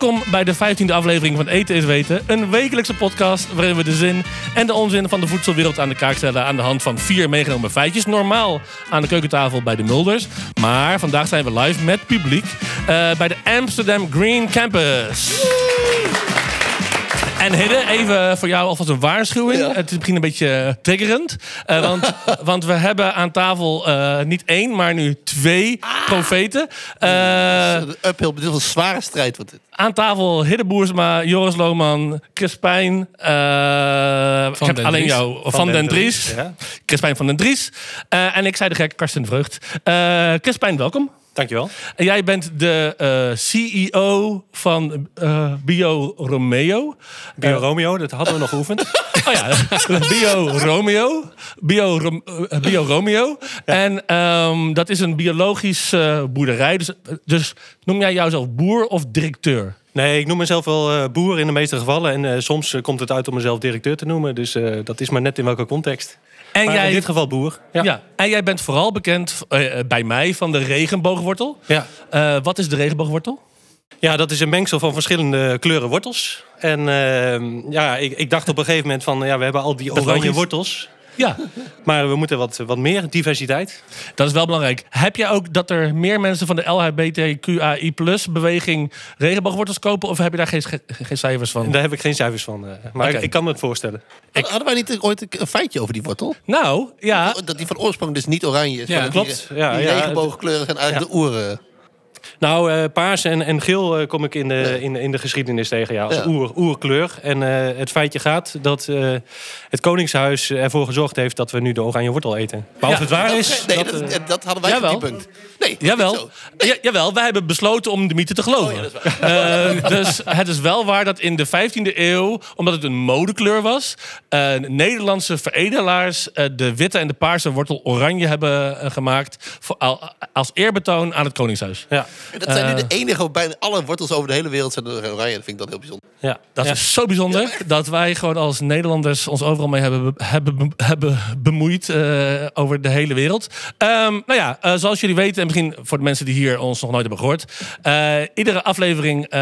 Welkom bij de 15e aflevering van Eten is Weten. Een wekelijkse podcast waarin we de zin en de onzin van de voedselwereld aan de kaak stellen aan de hand van vier meegenomen feitjes. Normaal aan de keukentafel bij de Mulders. Maar vandaag zijn we live met publiek eh, bij de Amsterdam Green Campus. En Hidde, even voor jou alvast een waarschuwing. Ja. Het is misschien een beetje triggerend. eh, want, want we hebben aan tafel eh, niet één, maar nu twee profeten. Eh, Een uphill, dit was een zware strijd. Wordt dit. aan tafel Hidde Boersma, Joris Lohman, Crispijn. eh, ik heb den alleen Dries. jou van, den Dries. Ja, Crispijn van den Dries. Eh, en ik zei de gek, Karsten Vreugd. Eh Crispijn, welkom. Dankjewel. En jij bent de eh, CEO van eh, Bio Romeo. Bio Romeo, dat hadden we nog geoefend. Oh ja, Bio Romeo. Bio, Rom- eh, Bio Romeo. En ehm, dat is een biologische boerderij. Dus, dus noem jij jouzelf boer of directeur? Nee, ik noem mezelf wel eh, boer in de meeste gevallen. En eh, soms eh, komt het uit om mezelf directeur te noemen. Dus eh, dat is maar net in welke context. En Maar jij, in dit geval boer. ja. Ja. en jij bent vooral bekend eh, eh, bij mij van de regenboogwortel. Ja. Eh, wat is de regenboogwortel? ja, dat is een mengsel van verschillende kleuren wortels. En eh, ja, ik, ik dacht op een gegeven moment van... ja, we hebben al die oranje wortels. Ja, Maar we moeten wat, wat meer diversiteit. dat is wel belangrijk. Heb jij ook dat er meer mensen van de LHBTQAI-beweging regenboogwortels kopen? Of heb je daar geen, geen cijfers van? Daar heb ik geen cijfers van. eh, maar ik, ik kan me het voorstellen. Hadden wij niet ooit een feitje over die wortel? Nou, ja. Dat die van oorsprong dus niet oranje is. Ja, klopt. Die, Ja, die ja. regenboogkleuren zijn eigenlijk de oeren. Nou, eh, paars en, en geel eh, kom ik in de, in, in de geschiedenis tegen, ja, als Ja. oer, oerkleur. En eh, het feitje gaat dat het Koningshuis ervoor gezorgd heeft dat we nu de oranje wortel eten. Maar of het waar is, nee, dat, dat, hadden wij Jawel. gedebunked. Nee, Jawel, jawel, wij hebben besloten om de mythe te geloven. Eh, dus het is wel waar dat in de 15e eeuw, omdat het een modekleur was, Nederlandse veredelaars de witte en de paarse wortel oranje hebben gemaakt voor, al- als eerbetoon aan het Koningshuis. ja, Dat zijn nu Eh. de enige, bijna alle wortels over de hele wereld zijn oranje. Dat vind ik dan heel bijzonder. ja, Dat ja. is zo bijzonder dat wij gewoon als Nederlanders ons overal mee hebben, hebben, hebben bemoeid eh, over de hele wereld. Ehm, nou ja, eh, zoals jullie weten, en misschien voor de mensen die hier ons nog nooit hebben gehoord. eh, iedere aflevering eh,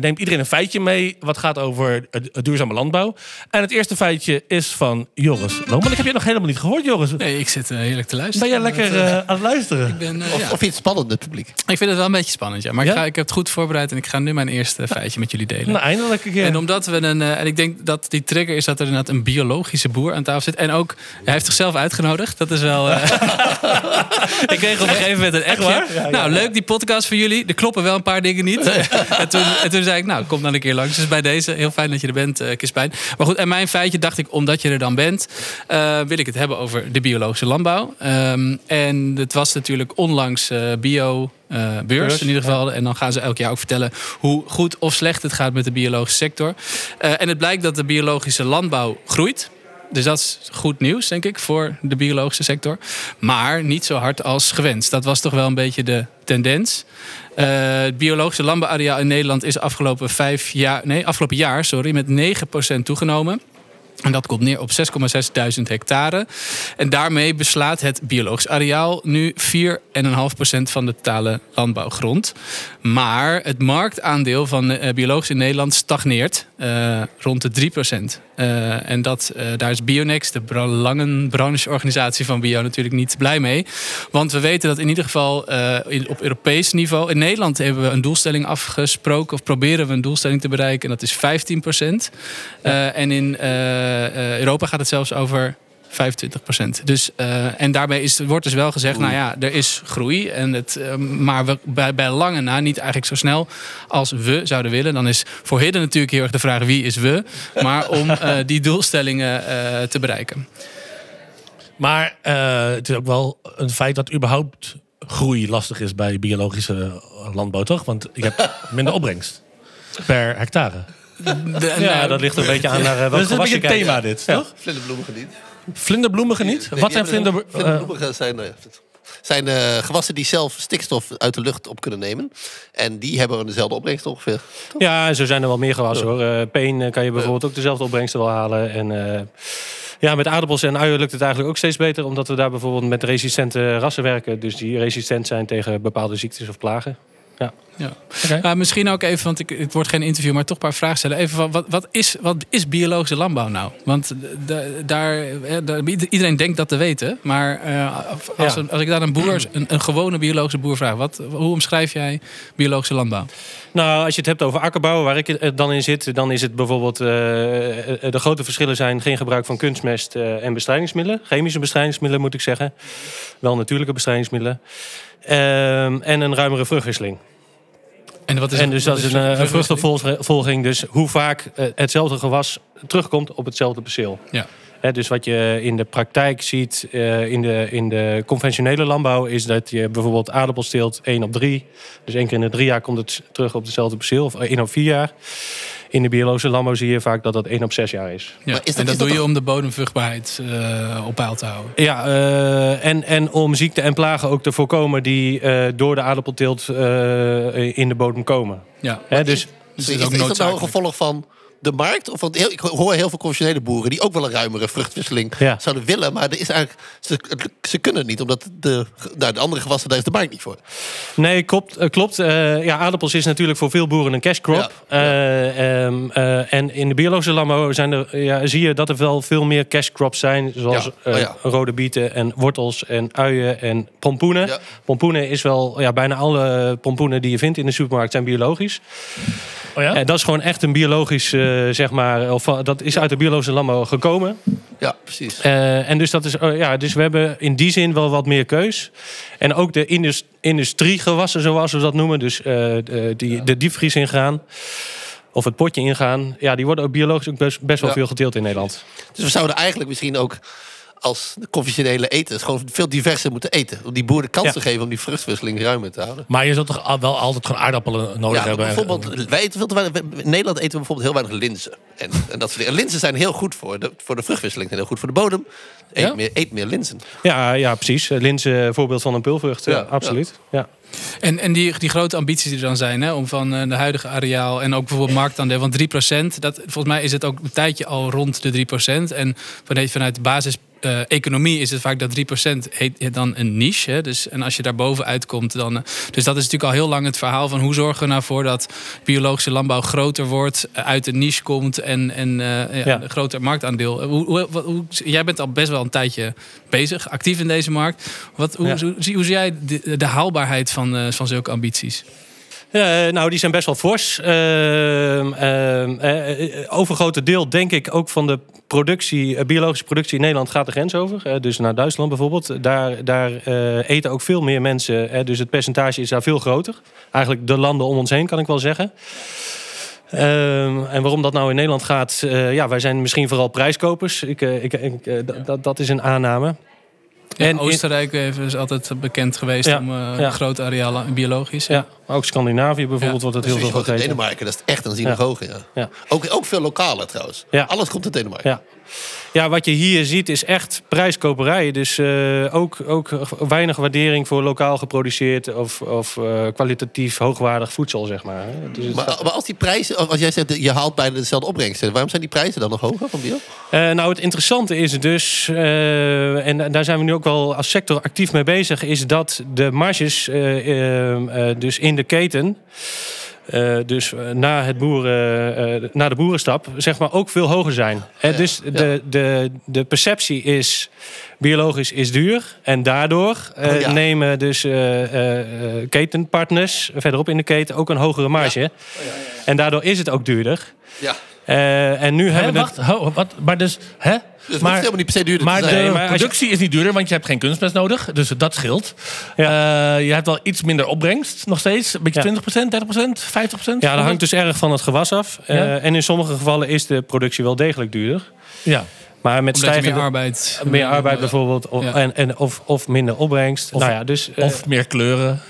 neemt iedereen een feitje mee wat gaat over het, het duurzame landbouw. En het eerste feitje is van Joris Lohman. Ik heb je nog helemaal niet gehoord, Joris. Nee, ik zit eh, heerlijk te luisteren. Ben jij lekker eh, eh, aan het luisteren? ik, ben, eh, Of, ja. of vind je het spannend, het publiek? ik vind het wel een beetje spannend, ja. Maar Ja? Ik, ga, ik heb het goed voorbereid en ik ga nu mijn eerste feitje met jullie delen. Nou, eindelijk een keer. En omdat we een. eh, en ik denk dat die trigger is dat er inderdaad een biologische boer aan tafel zit. En ook, hij heeft zichzelf uitgenodigd. Dat is wel. eh, ik kreeg op een gegeven moment een echt waar? Nou, leuk die podcast voor jullie. Er kloppen wel een paar dingen niet. en, toen, en toen zei ik, nou, kom dan een keer langs. Dus bij deze, heel fijn dat je er bent, eh Kispijn. Maar goed, en mijn feitje dacht ik, omdat je er dan bent, wil ik het hebben over de biologische landbouw. Ehm, en het was natuurlijk onlangs bio. Eh, beurs, Beurs, in ieder geval. En dan gaan ze elk jaar ook vertellen hoe goed of slecht het gaat met de biologische sector. Eh, en het blijkt dat de biologische landbouw groeit. Dus dat is goed nieuws, denk ik, voor de biologische sector. Maar niet zo hard als gewenst. Dat was toch wel een beetje de tendens. Eh, het biologische landbouwareaal in Nederland is afgelopen, vijf jaar, nee, afgelopen jaar sorry, met 9% toegenomen. En dat komt neer op 6,6 duizend hectare. En daarmee beslaat het biologisch areaal nu 4,5% van de totale landbouwgrond. Maar het marktaandeel van eh, biologisch in Nederland stagneert eh, rond de 3%. Eh, en dat, daar is Bionex, de belangenbrancheorganisatie van Bio, natuurlijk niet blij mee. Want we weten dat in ieder geval in, op Europees niveau... In Nederland hebben we een doelstelling afgesproken... of proberen we een doelstelling te bereiken... en dat is 15%. Eh, en in Europa gaat het zelfs over 25% Dus, eh, en daarbij is, wordt dus wel gezegd, nou ja, er is groei. En het, eh, maar we, bij, lange na niet eigenlijk zo snel als we zouden willen. Dan is voor Hidden natuurlijk heel erg de vraag wie is we. Maar om eh, die doelstellingen eh, te bereiken. Maar eh, het is ook wel een feit dat überhaupt groei lastig is bij biologische landbouw, toch? Want je hebt minder opbrengst per hectare. De- ja, nou, dat ligt een beetje aan naar eh, welk Dat is een gewas beetje je het kijkt. thema dit, Ja. toch? Vlinderbloemen geniet. Vlinderbloemen geniet? Nee, Wat zijn vlinder... eh, Vlinderbloemen zijn, nou ja, zijn eh, gewassen die zelf stikstof uit de lucht op kunnen nemen. En die hebben dezelfde opbrengst ongeveer. Ja, en zo zijn er wel meer gewassen hoor. Eh, peen eh, kan je bijvoorbeeld ook dezelfde opbrengsten wel halen. En eh, ja, met aardappels en uien lukt het eigenlijk ook steeds beter. Omdat we daar bijvoorbeeld met resistente rassen werken. Dus die resistent zijn tegen bepaalde ziektes of plagen. Ja. Ja. Uh, misschien ook even, want ik, het wordt geen interview, maar toch een paar vragen stellen. Even, wat, wat, is, wat is biologische landbouw nou? Want de, daar, eh, iedereen denkt dat te weten. Maar uh, als, Ja. als ik daar een boer, een, een gewone biologische boer vraag, wat, hoe omschrijf jij biologische landbouw? Nou, als je het hebt over akkerbouw, waar ik eh, dan in zit, dan is het bijvoorbeeld. eh, eh, de grote verschillen zijn geen gebruik van kunstmest eh, en bestrijdingsmiddelen. Chemische bestrijdingsmiddelen moet ik zeggen. Wel natuurlijke bestrijdingsmiddelen. Ehm, en een ruimere vruchtwisseling. En, wat is en dus dat is een, eh, een vruchtopvolging. Dus hoe vaak eh, hetzelfde gewas terugkomt op hetzelfde perceel. Ja. Dus wat je in de praktijk ziet eh, in, de, in de conventionele landbouw... is dat je bijvoorbeeld aardappels teelt 1 op 3. Dus één keer in de drie jaar komt het terug op hetzelfde perceel. Of 1 op 4 jaar. In de biologische landbouw zie je vaak dat dat 1 op 6 jaar is. Ja. Maar is dat- en dat is dat doe je om de bodemvruchtbaarheid eh, op peil te houden. Ja, eh, en, en om ziekten en plagen ook te voorkomen... die eh, door de aardappelteelt eh, in de bodem komen. Ja. Hè, dus Dus is, het is ook is dat nou een noodzakelijk. gevolg van de markt? Of, want heel, ik hoor heel veel conventionele boeren die ook wel een ruimere vruchtwisseling Ja. zouden willen. Maar er is eigenlijk, ze, ze kunnen het niet, omdat de, nou, de andere gewassen, daar is de markt niet voor. Nee, klopt. eh, klopt. Eh, ja, aardappels is natuurlijk voor veel boeren een cash crop. Ja, Eh, ehm, eh, en in de biologische landbouw zijn er, ja, zie je dat er wel veel meer cash crops zijn. Zoals Ja, eh, oh ja. rode bieten en wortels en uien en pompoenen. Ja. Pompoenen is wel, ja, bijna alle pompoenen die je vindt in de supermarkt zijn biologisch. Oh ja? En dat is gewoon echt een biologisch, zeg maar, of eh, dat is uit de biologische landbouw gekomen. Ja, precies. Eh, en dus, dat is, oh ja, dus we hebben in die zin wel wat meer keus. En ook de indus- industriegewassen, zoals we dat noemen. Dus eh, die, de diepvries ingaan. Of het potje ingaan. Ja, die worden ook biologisch ook best, best wel Ja. veel geteeld in Nederland. Dus we zouden eigenlijk misschien ook als de conventionele eters gewoon veel diverser moeten eten. Om die boeren de kans Ja. te geven om die vruchtwisseling ruimer te houden. Maar je zult toch al- wel altijd gewoon aardappelen nodig Ja, hebben? bijvoorbeeld, wij eten veel te weinig, in Nederland eten we bijvoorbeeld heel weinig linzen. En, en, dat soort dingen. En linzen zijn heel goed voor de, voor de vruchtwisseling. En heel goed voor de bodem. Eet, Ja? meer, eet meer linzen. Ja, ja precies. Eh, Linzen, eh, voorbeeld van een pulvrucht. Ja, Ja, absoluut. Ja. En, en die, die grote ambities die er dan zijn, hè, om van eh, de huidige areaal en ook bijvoorbeeld marktaandeel van 3%, dat, volgens mij is het ook een tijdje al rond de 3%. En vanuit, vanuit de basis eh, economie is het vaak dat 3% heet dan een niche. Hè? Dus, en als je daar bovenuit komt, dan. eh, dus dat is natuurlijk al heel lang het verhaal van hoe zorgen we nou voor dat biologische landbouw groter wordt, eh, uit de niche komt en, en ja, een groter marktaandeel. Hoe, hoe, jij bent al best wel een tijdje bezig, actief in deze markt. Wat, hoe, Ja. zie- hoe zie jij de, de haalbaarheid van, van zulke ambities? Eh, nou, die zijn best wel fors. Ehm, ehm, eh, eh, overgrote deel, denk ik, ook van de productie, biologische productie in Nederland gaat de grens over. Dus naar Duitsland bijvoorbeeld. Daar, daar eten ook veel meer mensen. dus het percentage is daar veel groter. Eigenlijk de landen om ons heen, kan ik wel zeggen. Ehm, en waarom dat nou in Nederland gaat, ja, wij zijn misschien vooral prijskopers. Ik, dat is een aanname. En Oostenrijk is altijd bekend geweest Ja, om eh, ja. grote arealen biologisch. Ja, maar ook Scandinavië bijvoorbeeld Ja. wordt het heel veel gegeten. Denemarken, dat is echt Ja. hoger. Ja. Ja. Ook, ook veel lokaler trouwens. Ja. Alles komt uit Denemarken. Ja. wat je hier ziet is echt prijskoperij. Dus eh, ook, ook weinig waardering voor lokaal geproduceerd of, of eh, kwalitatief hoogwaardig voedsel, zeg maar. Dus het Maar, maar als die prijzen, als jij zegt je haalt bijna dezelfde opbrengsten, waarom zijn die prijzen dan nog hoger van bio? Eh, nou, het interessante is dus, en daar zijn we nu ook wel als sector actief mee bezig, is dat de marges dus in de keten. Eh, dus eh, na, het boeren, eh, na de boerenstap, zeg maar, ook veel hoger zijn. Ja, dus ja. de, de, de perceptie is, biologisch is duur. En daardoor Oh, ja. nemen dus ketenpartners verderop in de keten ook een hogere marge. En daardoor is het ook duurder. Ja. Eh, en nu Hè, hebben we wacht, ho, wat, maar dus, hè? Dus het maar, helemaal niet per se duurder maar te de zijn. Nee, maar je- productie is niet duurder, want je hebt geen kunstmest nodig. Dus dat scheelt. Eh, je hebt wel iets minder opbrengst, nog steeds. Een beetje Ja. 20%, 30%, 50%? Ja, dat hangt dus erg van het gewas af. Eh, Ja. en in sommige gevallen is de productie wel degelijk duurder. Ja. Maar met je meer stijgende arbeid... meer arbeid bijvoorbeeld of, Ja. en, en, of, of minder opbrengst. Of- nou ja, dus Of meer kleuren.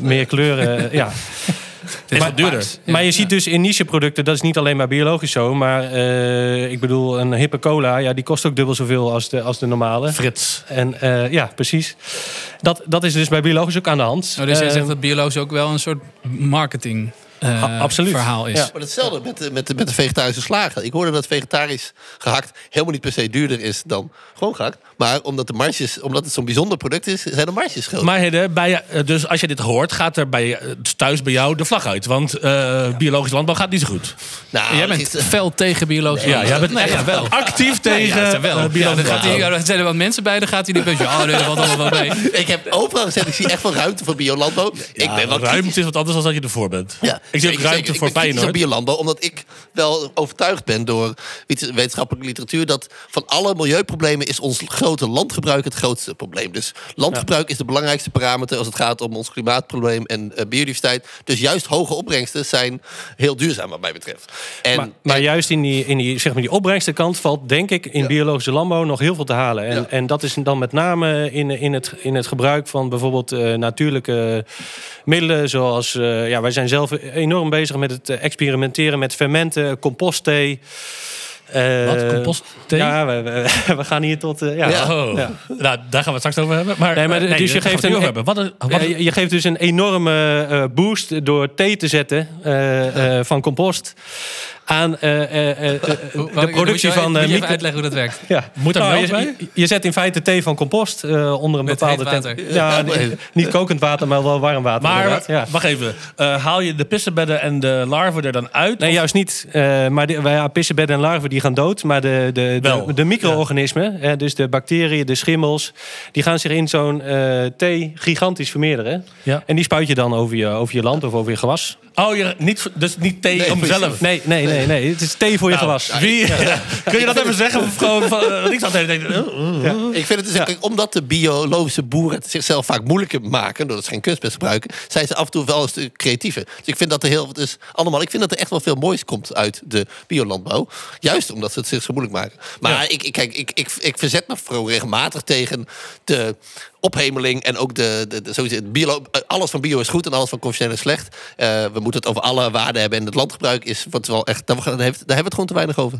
meer kleuren. ja. Het is Maar- wat duurder. Ja. Maar je ziet dus in nicheproducten, dat is niet alleen maar biologisch zo. Maar eh, ik bedoel, een hippe cola, ja, die kost ook dubbel zoveel als de, als de normale. Frits. En eh, ja, precies. Dat, dat is dus bij biologisch ook aan de hand. Oh, dus jij Eh, zegt dat biologisch ook wel een soort marketing eh, absoluut. verhaal is. Ja. Maar hetzelfde met de, met, de, met de vegetarische slagen. Ik hoorde dat vegetarisch gehakt helemaal niet per se duurder is dan gewoon gehakt. Maar omdat, de marges, omdat het zo'n bijzonder product is, zijn de marges groot. Maar Hidde, bij, eh, dus als je dit hoort, gaat er bij, eh, thuis bij jou de vlag uit. Want eh biologische landbouw gaat niet zo goed. nou, Jij bent fel tegen biologische Ja, landbouw. jij bent echt wel. actief tegen Ja, wel. Ja, hij, landbouw. ja, er zijn er wat mensen bij, dan gaat hij niet beetje. Oh, nee, dat valt allemaal wel mee. ik heb overal gezegd, ik zie echt wel ruimte voor biolandbouw. ik ben wel ruimte kritisch. is wat anders dan dat je ervoor bent. Ja, ik zie ook ruimte voor Ik Feyenoord. biolandbouw, omdat ik wel overtuigd ben door wetenschappelijke literatuur dat van alle milieuproblemen is ons grote landgebruik het grootste probleem. Dus landgebruik is de belangrijkste parameter als het gaat om ons klimaatprobleem en eh, biodiversiteit. Dus juist hoge opbrengsten zijn heel duurzaam wat mij betreft. En, Maar, maar en- juist in die, in die, zeg maar die opbrengstenkant valt denk ik in Ja. biologische landbouw nog heel veel te halen. En, Ja. en dat is dan met name in, in, het, in het gebruik van bijvoorbeeld eh, natuurlijke middelen. Zoals, eh, ja, wij zijn zelf enorm bezig met het eh, experimenteren met fermenten, compostthee. Eh, Wat? Compostthee? Ja, we, we, we gaan hier tot... eh, ja. Ja. Oh. Ja. Nou, daar gaan we het straks over hebben. Maar, Nee, maar eh, dus je geeft een- over hebben. Wat een, wat je, geeft dus een enorme boost door thee te zetten van compost aan eh, eh, eh, de productie van Moet je eh, even uitleggen hoe dat werkt? Ja. Moet Nou, melk je, bij? je, zet in feite thee van compost eh, onder een Met bepaalde water. Ja, niet kokend water, maar wel warm water. Maar wacht even. Eh, haal je de pissenbedden en de larven er dan uit? Nee, Of- juist niet. Eh, maar wij, ja, pissenbedden en larven die gaan dood. Maar de, de, de, de micro-organismen, hè, dus de bacteriën, de schimmels... die gaan zich in zo'n eh, thee gigantisch vermeerderen. Ja. En die spuit je dan over je, over je land of over je gewas. Oh, je, niet, dus niet thee Nee, om zelf. jezelf. Nee, nee, nee. nee. Het is thee voor je Nou, gewas. Wie, kun je dat even zeggen? Of gewoon van, eh, ik zat even denken. eh, eh, Ik vind het dus, kijk, omdat de biologische boeren het zichzelf vaak moeilijker maken, doordat ze geen kunstmest gebruiken, zijn ze af en toe wel een stuk creatiever. Dus ik vind dat er heel, dus allemaal, ik vind dat er echt wel veel moois komt uit de biolandbouw. Juist omdat ze het zich zo moeilijk maken. Maar ik, ik, kijk, ik, ik, ik verzet me vooral regelmatig tegen de ophemeling en ook de, de, de het eh, alles van bio is goed en alles van conventioneel is slecht. Eh, we moeten het over alle waarden hebben en het landgebruik is wat wel echt, daar, daar hebben we het gewoon te weinig over.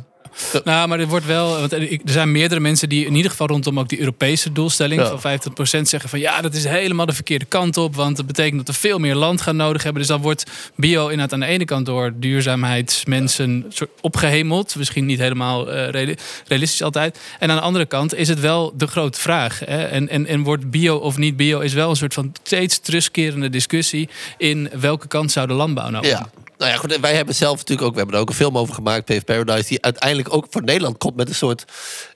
Nou, maar er wordt wel. Want er zijn meerdere mensen die in ieder geval rondom ook die Europese doelstelling Ja. van 50% zeggen van ja, dat is helemaal de verkeerde kant op. Want dat betekent dat we veel meer land gaan nodig hebben. Dus dan wordt bio inderdaad aan de ene kant door duurzaamheidsmensen soort opgehemeld. Misschien niet helemaal eh, reali- realistisch altijd. En aan de andere kant is het wel de grote vraag. Hè? En, en, en wordt bio of niet bio is wel een soort van steeds terugkerende discussie in welke kant zou de landbouw nou Ja. Nou ja, wij hebben zelf natuurlijk ook, we hebben er ook een film over gemaakt, PV Paradise, die uiteindelijk ook voor Nederland komt met een soort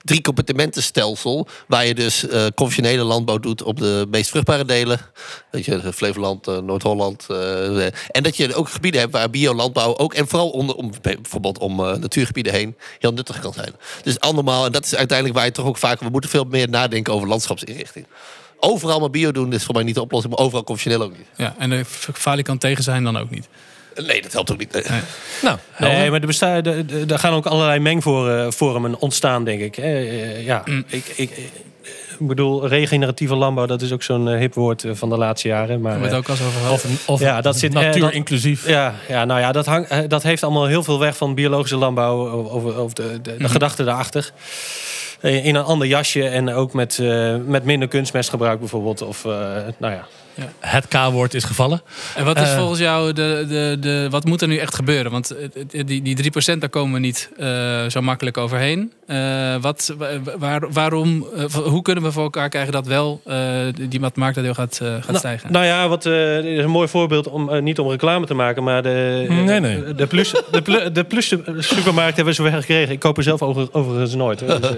drie compartimentenstelsel, waar je dus eh, conventionele landbouw doet op de meest vruchtbare delen, weet je, Flevoland, eh, Noord-Holland, eh, en dat je ook gebieden hebt waar biolandbouw ook, en vooral om, bijvoorbeeld om eh, natuurgebieden heen, heel nuttig kan zijn. Dus andermaal, en dat is uiteindelijk waar je toch ook vaak, we moeten veel meer nadenken over landschapsinrichting. Overal maar bio doen is voor mij niet de oplossing, maar overal conventioneel ook niet. Ja, en de falikant tegen zijn dan ook niet. Nee, dat helpt ook niet. Nee. Nou, Nee, maar er, bestaan, er, gaan ook allerlei mengvormen ontstaan, denk ik. Eh, eh, ja, Mm. ik, ik, ik bedoel, regeneratieve landbouw, dat is ook zo'n eh, hip woord eh, van de laatste jaren. Maar, het eh, ook al eens over of, of Ja, dat zit- eh, natuur dat- inclusief. ja, ja, nou ja, dat, hangt, eh, dat heeft allemaal heel veel weg van biologische landbouw, over, over de, de, de Mhm. gedachte daarachter. Eh, In een ander jasje en ook met, eh, met minder kunstmestgebruik bijvoorbeeld. Of, eh, nou ja. Het K-woord is gevallen. En wat is Eh. volgens jou de, de, de. Wat moet er nu echt gebeuren? Want die, die 3% daar komen we niet eh, zo makkelijk overheen. Eh, wat, wa- waar, waarom, hoe kunnen we voor elkaar krijgen dat wel die wat marktendeel gaat, gaat Nou, stijgen? Nou ja, wat, is een mooi voorbeeld om niet om reclame te maken, maar de, Nee, nee. de plus, de, plu- de plus supermarkt hebben we zover gekregen. Ik koop er zelf over, overigens nooit. Hoor. Dus,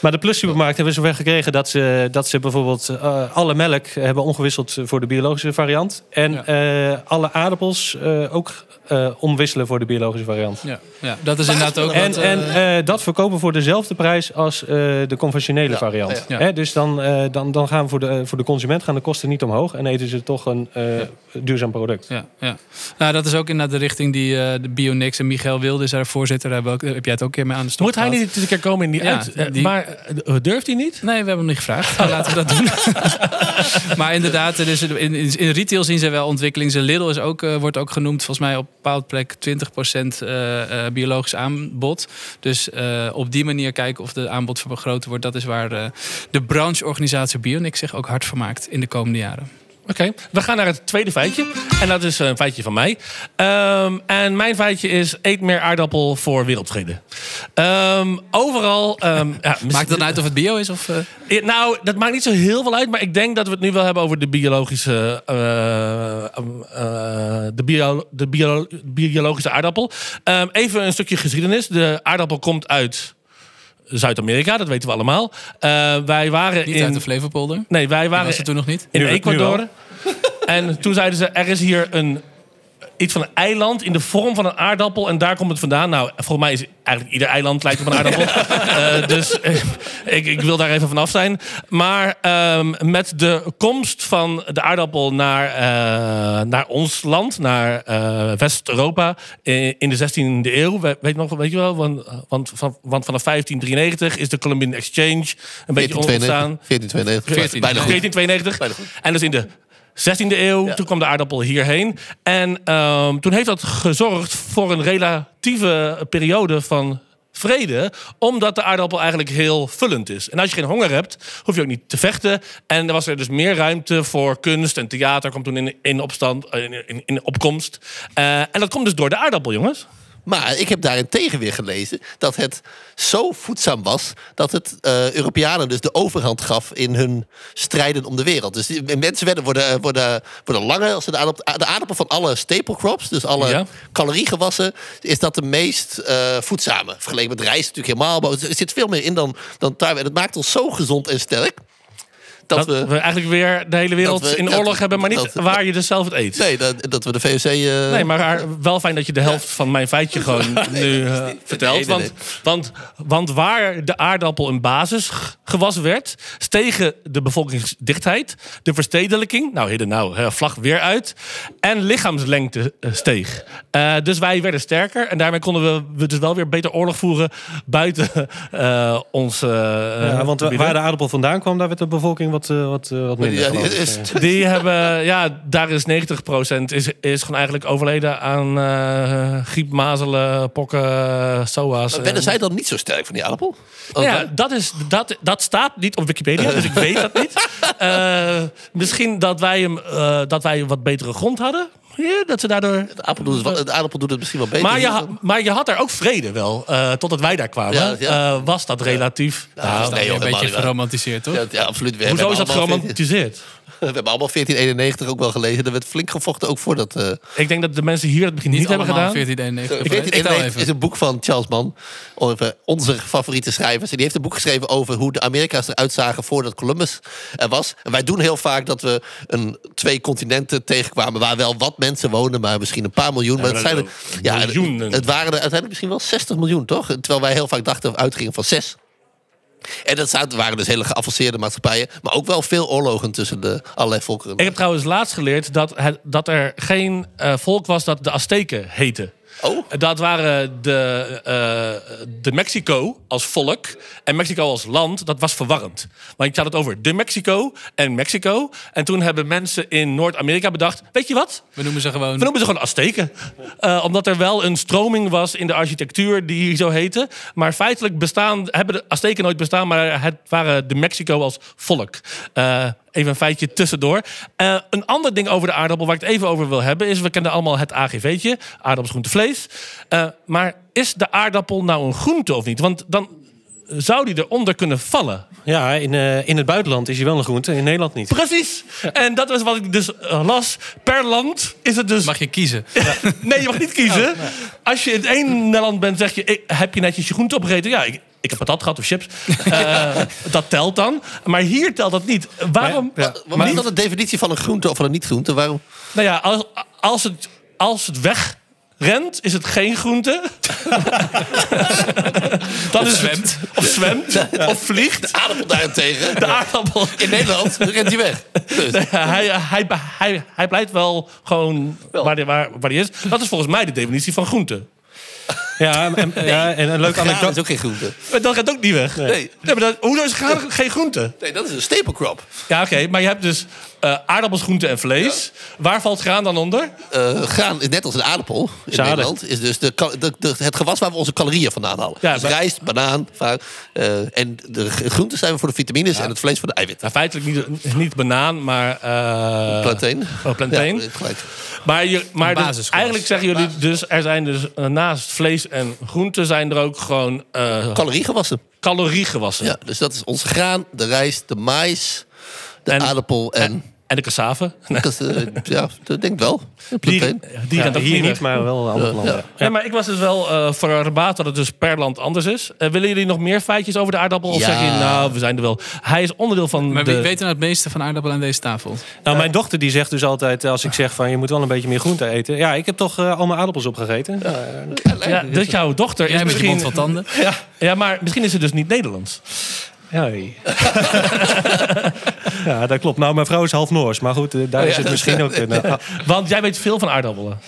maar de plus supermarkt hebben we zover gekregen dat ze, dat ze bijvoorbeeld alle melk hebben omgewisseld voor de biologische variant. En Ja. eh, alle aardappels eh, ook eh, omwisselen voor de biologische variant. ja, ja, dat is inderdaad ook. En, wat, en eh, dat verkopen voor dezelfde prijs als eh, de conventionele Ja, variant. ja. Hè, dus dan, eh, dan, dan gaan voor de, voor de consument gaan de kosten niet omhoog en eten ze toch een eh, duurzaam product. ja, ja. Nou, dat is ook inderdaad de richting die eh, de Bionix en Michael Wilde is daar voorzitter. Daar ook- heb jij het ook een keer mee aan de stok Moet hij niet eens een keer komen in die Ja, uit? die- Maar durft hij niet? Nee, we hebben hem niet gevraagd. Laten we dat doen. maar inderdaad, er is in, in, retail zien ze wel ontwikkeling. Ze Lidl is ook, eh, wordt ook genoemd, volgens mij op een bepaald plek 20% eh, eh, biologisch aanbod. Dus op die manier kijken of de aanbod vergroot wordt. Dat is waar de brancheorganisatie Bionix zich ook hard voor maakt in de komende jaren. Oké, we gaan naar het tweede feitje. En dat is een feitje van mij. Ehm, en mijn feitje is: eet meer aardappel voor wereldvrede. Ehm, overal. ehm, ja, Maakt het uit of het bio is? Of, eh? Ja, Nou, dat maakt niet zo heel veel uit, maar ik denk dat we het nu wel hebben over de biologische, eh, eh, de bio, de bio- biologische aardappel. Even een stukje geschiedenis. De aardappel komt uit Zuid-Amerika, dat weten we allemaal. Eh, wij waren Niet in. uit de Flevopolder? Nee, wij Dat waren was het toen nog niet? in Nu- nu Ecuador. En toen zeiden ze, er is hier een, iets van een eiland in de vorm van een aardappel. En daar komt het vandaan. Nou, volgens mij is eigenlijk ieder eiland lijkt op een aardappel. Eh, dus eh, ik, ik wil daar even vanaf zijn. Maar ehm, met de komst van de aardappel naar, eh, naar ons land, naar West-Europa in, in de 16e eeuw. We- Weet, nog, weet je wel? Want, want, van, want vanaf 1593 is de Columbian Exchange een beetje ontstaan. 1492. 14, Bijna goed. 1492. Bijna goed. En dus in de 16e eeuw, Ja. toen kwam de aardappel hierheen. En ehm, toen heeft dat gezorgd voor een relatieve periode van vrede. Omdat de aardappel eigenlijk heel vullend is. En als je geen honger hebt, hoef je ook niet te vechten. En er was er dus meer ruimte voor kunst en theater. kwam toen in, in opstand, eh, in, in, in opkomst. Eh, en dat komt dus door de aardappel, jongens. Maar ik heb daarentegen weer gelezen dat het zo voedzaam was dat het eh, Europeanen dus de overhand gaf in hun strijden om de wereld. Dus die mensen werden, worden, worden, worden langer als de aardappel, de aardappel van alle staple crops, dus alle Ja. caloriegewassen, is dat de meest eh, voedzame. Vergeleken met rijst natuurlijk helemaal. Maar er zit veel meer in dan, dan tarwe. En het maakt ons zo gezond en sterk. Dat, Dat, we, we eigenlijk weer de hele wereld we- in dat- oorlog hebben, maar niet dat- waar je dus zelf het eet. nee, dat, dat we de VOC. eh, Nee, maar wel fijn dat je de helft van mijn feitje gewoon nu eh, vertelt. nee, nee, Want, nee. want, want waar de aardappel een basisgewas werd, stegen de bevolkingsdichtheid, de verstedelijking, nou heden nou, vlag weer uit, en lichaamslengte eh, steeg. Eh, dus wij werden sterker en daarmee konden we, we dus wel weer beter oorlog voeren buiten eh ons. eh, Ja, want gebieden. waar de aardappel vandaan kwam, daar werd de bevolking wat, eh, wat, eh, wat minder. ja, ik. is- Eh, Die hebben, ja, daar is 90% is, is gewoon eigenlijk overleden aan eh griep, mazelen, pokken, SOA's. werden En- zij dan niet zo sterk van die aardappel? Nou ja, dat, is, dat, dat staat niet op Wikipedia, dus ik weet dat niet. Eh, misschien dat wij, hem, eh, dat wij wat betere grond hadden. Ja, dat ze daardoor... De aardappel, doet het, aardappel doet het misschien wel beter. Maar je, ha- maar je had daar ook vrede wel, eh, totdat wij daar kwamen. Ja, ja. Eh, was dat relatief... Nou, Nou, nee, joh, een beetje geromantiseerd, toch? Ja, ja, absoluut. We hoezo is dat allemaal 14 geromantiseerd? We hebben allemaal 1491 ook wel gelezen. Er werd flink gevochten ook voor dat... eh Ik denk dat de mensen hier het begin niet, Niet, hebben allemaal gedaan. 1491. Ik weet Vertel het, even. is een boek van Charles Mann. Over onze favoriete schrijvers. En die heeft een boek geschreven over hoe de Amerika's eruit zagen voordat Columbus er was. En wij doen heel vaak dat we een, twee continenten tegenkwamen waar wel wat mensen wonen, maar misschien een paar miljoen. maar maar het, zijn er, ja, het, miljoenen. het waren er uiteindelijk misschien wel 60 miljoen, toch? Terwijl wij heel vaak dachten of uitgingen van 6. En dat waren dus hele geavanceerde maatschappijen. Maar ook wel veel oorlogen tussen de allerlei volkeren. Ik heb trouwens laatst geleerd dat, het, dat er geen eh, volk was dat de Azteken heette. Oh, Dat waren de, eh, de Mexico als volk en Mexico als land. Dat was verwarrend. Want je had het over de Mexico en Mexico. En toen hebben mensen in Noord-Amerika bedacht... weet je wat? We noemen ze gewoon... We noemen ze gewoon Azteken. Eh, omdat er wel een stroming was in de architectuur die zo heette. Maar feitelijk bestaan, hebben de Azteken nooit bestaan, maar het waren de Mexico als volk. Eh, even een feitje tussendoor. Eh, een ander ding over de aardappel waar ik het even over wil hebben, is: we kennen allemaal het AGV'tje, aardappels, groente, vlees. Eh, maar is de aardappel nou een groente of niet? Want dan zou die eronder kunnen vallen. Ja, in, eh, in het buitenland is hij wel een groente, in Nederland niet. Precies. En dat was wat ik dus las. Per land is het dus Mag je kiezen. Nee, je mag niet kiezen. Als je in het ene land bent, zeg je... ik- heb je netjes je groente opgegeten? Ja, ik, ik heb patat gehad of chips. Eh, dat telt dan. Maar hier telt dat niet. Waarom? Maar- ja. is dan de definitie van een groente of van een niet-groente? Waarom? Nou ja, als, als, het, als het wegrent, is het geen groente. Dan is het- zwemt. of zwemt. Of vliegt. Aardappel daarentegen. De aardappel. In Nederland rent hij weg. Dus. hij, hij, hij, hij blijft wel gewoon waar hij waar, waar die is. Dat is volgens mij de definitie van groente. Ja, en, ja, en een leuke anekdote. is ook geen groente. Maar dat gaat ook niet weg. Nee. maar dat, hoe is graan geen groente? Nee, dat is een stapelcrop. Ja, oké. maar je hebt dus eh aardappels, groente en vlees. Waar valt graan dan onder? Eh, graan is net als een aardappel in. Nederland. Is dus de, kal- de, de- het gewas waar we onze calorieën vandaan halen. Ja, dus maar- rijst, banaan, vaak. eh, en de groenten zijn we voor de vitamines en het vlees voor de eiwitten. Nou, feitelijk niet, niet banaan, maar... eh Plantain. Oh, plantain. Ja, gelijk. Maar, je, maar dus, eigenlijk zeggen jullie dus... er zijn dus naast vlees en groente... zijn er ook gewoon eh Caloriegewassen. caloriegewassen. Ja, dus dat is onze graan, de rijst, de mais, de En- aardappel en... En de cassave. dat is, eh, ja, dat denk ik wel. Die, Plantain. die Ja, hier niet maar wel andere Ja, landen. ja. Ja, maar ik was dus wel eh verbaasd dat het dus per land anders is. Eh, willen jullie nog meer feitjes over de aardappel? Of Ja. zeg je, nou, we zijn er wel. Hij is onderdeel van Maar de... wie weet nou het meeste van aardappel aan deze tafel? Nou, mijn dochter die zegt dus altijd, als ik zeg van je moet wel een beetje meer groente eten. Ja, ik heb toch eh, al mijn aardappels opgegeten. Ja, dat jouw dochter is Jij met je misschien... mond van tanden. Ja, maar misschien is het dus niet Nederlands. Ja, ja, dat klopt. Nou, mijn vrouw is half Noors, maar goed, eh, daar is het misschien ook. eh, Want jij weet veel van aardappelen.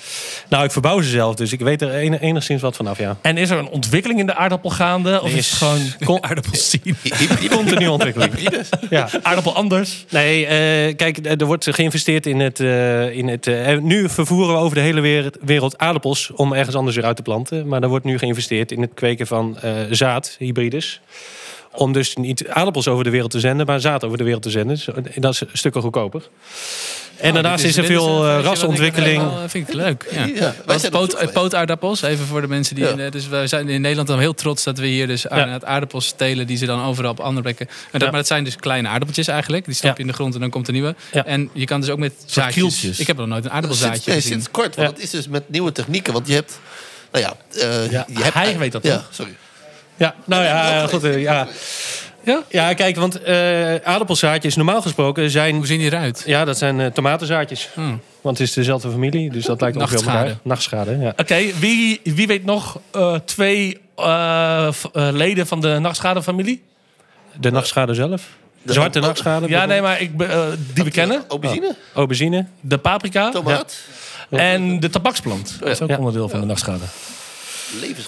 nou, ik verbouw ze zelf, dus ik weet er en- enigszins wat vanaf, ja. En is er een ontwikkeling in de aardappel gaande? Of is, Is- het gewoon Aardappels zien. continu ontwikkeling. Ja. aardappel anders? Nee, eh, kijk, er wordt geïnvesteerd in het. eh, in het eh, nu vervoeren we over de hele wereld, wereld aardappels om ergens anders weer uit te planten. Maar er wordt nu geïnvesteerd in het kweken van eh, zaad, hybrides. Om dus niet aardappels over de wereld te zenden, maar zaad over de wereld te zenden. Dat is stukken goedkoper. En daarnaast is er veel eh, rasontwikkeling. Dat vind ik leuk. Ja. Wij poot, eh, pootaardappels, even voor de mensen die... Ja. eh, Dus we zijn in Nederland dan heel trots dat we hier dus aard- aardappels telen... die ze dan overal op andere plekken... En dat, Ja. Maar dat zijn dus kleine aardappeltjes eigenlijk. Die stap je Ja. in de grond en dan komt er nieuwe. Ja. En je kan dus ook met zaadjes... Ik heb nog nooit een Sinds, aardappelzaadje nee, gezien. sinds kort, want Ja. dat is dus met nieuwe technieken. Want je hebt, nou ja, eh, Ja, je hebt hij weet dat Ja, toch? sorry. Ja, nou ja, goed. eh, ja. Ja? ja, kijk, want eh, aardappelzaadjes normaal gesproken zijn. Hoe zien die eruit? Ja, dat zijn eh, tomatenzaadjes. Hmm. Want het is dezelfde familie, dus dat lijkt ongeveer op elkaar. Nachtschade. Nachtschade, ja. Oké, wie, wie weet nog eh, twee leden van de nachtschade-familie? De nachtschade zelf. De zwarte oh, nachtschade. Ja, nee, maar ik, be- die we kennen. Aubergine, Aubergine. De paprika tomaat, en de tabaksplant. Dat is ook Ja. onderdeel van de nachtschade.